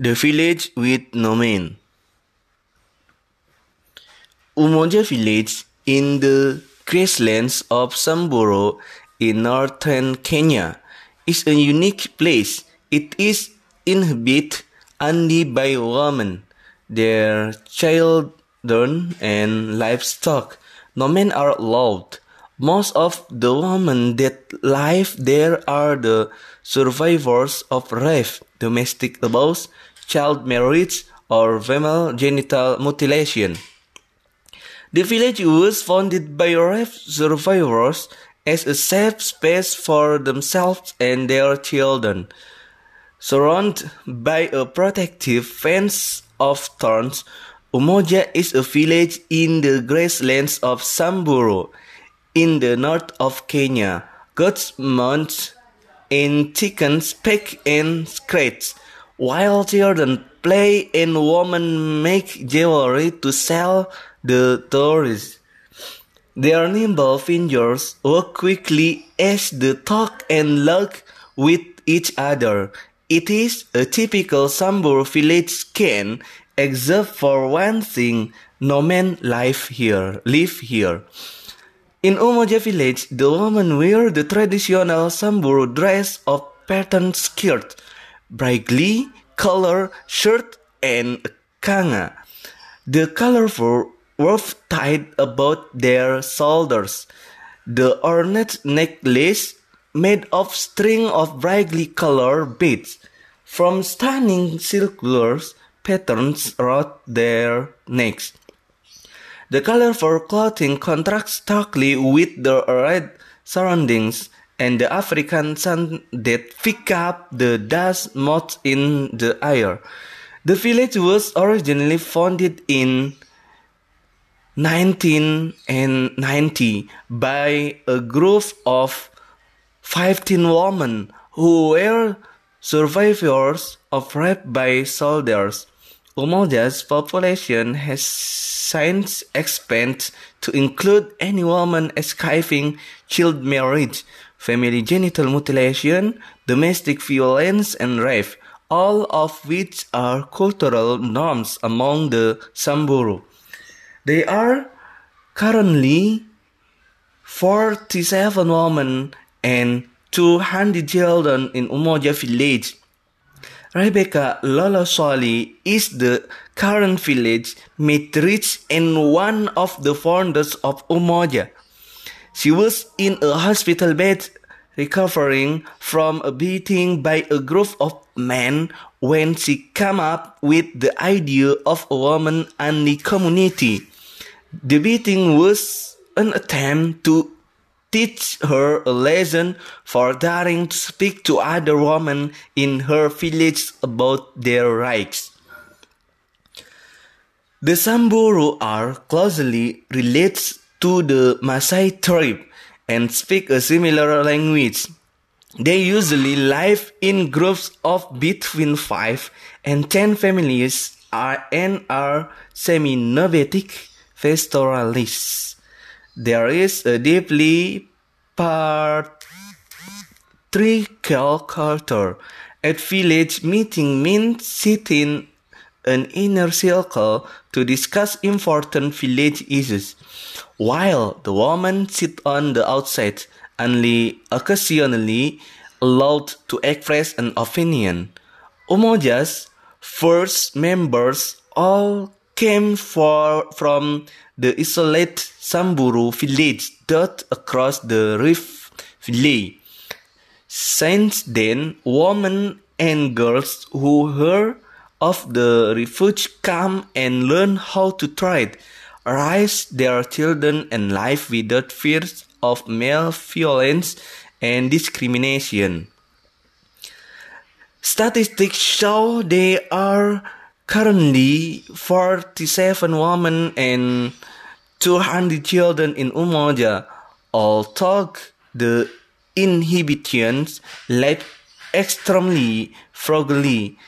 The village with no man. Umoja village in the grasslands of Samburu in northern Kenya is a unique place. It is inhabited only by women, their children, and livestock. No men are allowed. Most of the women that live there are the survivors of rape, domestic abuse, child marriage, or female genital mutilation. The village was founded by rape survivors as a safe space for themselves and their children. Surrounded by a protective fence of thorns, Umoja is a village in the grasslands of Samburu, in the north of Kenya. Goats munch and chickens peck and scratch, while children play and women make jewelry to sell the tourists. Their nimble fingers work quickly as they talk and look with each other. It is a typical Samburu village can, except for one thing, no men live here, live here. In Umoja village, the women wear the traditional Samburu dress of patterned skirt, brightly colored shirt, and a kanga. The colorful were tied about their shoulders. The ornate necklace made of string of brightly colored beads from stunning circular patterns around their necks. The colorful clothing contrasts starkly with the red surroundings and the African sun that pick up the dust motes in the air. The village was originally founded in 1990 by a group of 15 women who were survivors of rape by soldiers. Umoja's population has since expanded to include any woman escaping child marriage, family genital mutilation, domestic violence, and rape, all of which are cultural norms among the Samburu. They are currently 47 women and 200 children in Umoja village. Rebecca Lolosoli is the current village matriarch and one of the founders of Umoja. She was in a hospital bed recovering from a beating by a group of men when she came up with the idea of a woman-only community. The beating was an attempt to teach her a lesson for daring to speak to other women in her village about their rights. The Samburu are closely related to the Maasai tribe and speak a similar language. They usually live in groups of between 5 and 10 families are, and are semi-nomadic pastoralists. There is a deeply patriarchal culture. At village meeting means sitting an inner circle to discuss important village issues, while the women sit on the outside, only occasionally allowed to express an opinion. Umoja's first members all came for, from the isolated Samburu village dot across the Rift Valley. Since then, women and girls who heard of the refuge come and learn how to trade, raise their children and live without fears of male violence and discrimination. Statistics show there are currently 47 women and 200 children in Umoja. Although the inhabitants live extremely frugally,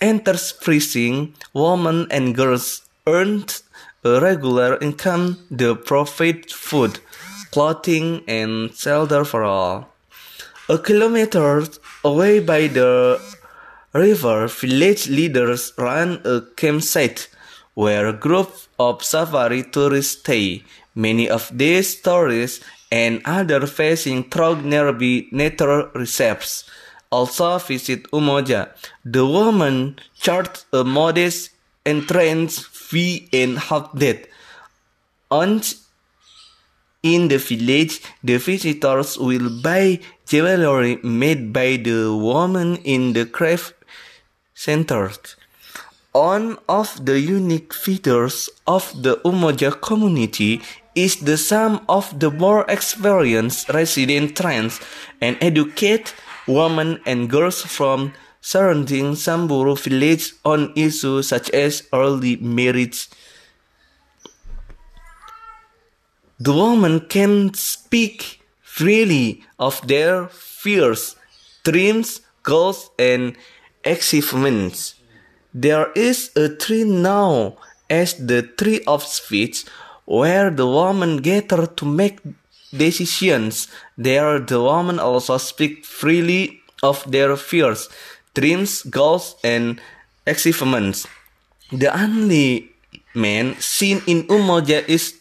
these freezing, women and girls earned a regular income to provide food, clothing, and shelter for all. A kilometer away by the River village leaders run a campsite where a group of safari tourists stay. Many of these tourists and other facing through nearby nature reserves also visit Umoja. The woman charged a modest entrance fee and half that. Once in the village, the visitors will buy jewelry made by the woman in the craft center. One of the unique features of the Umoja community is the sum of the more experienced resident trans and educate women and girls from surrounding Samburu village on issues such as early marriage. The women can speak freely of their fears, dreams, goals, and achievements. There is a tree now as the tree of speech where the women gather to make decisions. There the women also speak freely of their fears, dreams, goals, and achievements. The only man seen in Umoja is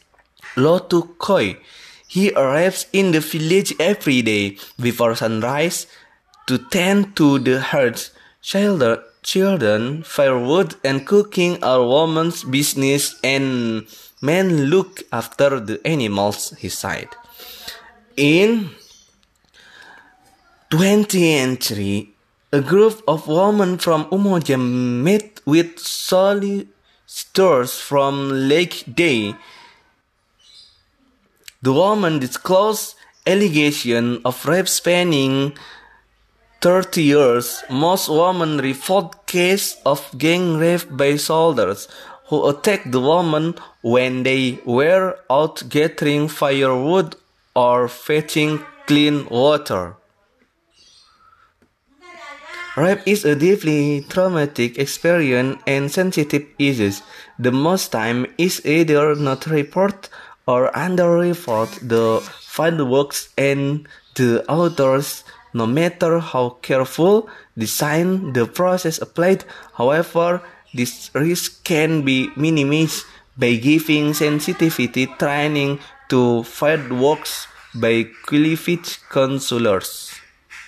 Lotu Koi. He arrives in the village every day before sunrise to tend to the herds. Children, children, firewood, and cooking are woman's business, and men look after the animals, he said. In 20th century, a group of women from Umoja met with solicitors from Lake Day the woman disclosed allegations of rape spanning 30 years. Most women report cases of gang rape by soldiers who attacked the woman when they were out gathering firewood or fetching clean water. Rape is a deeply traumatic experience and sensitive issue. The most time is either not reported or report the fireworks and the authors no matter how careful design the process applied however this risk can be minimized by giving sensitivity training to fireworks by qualified counselors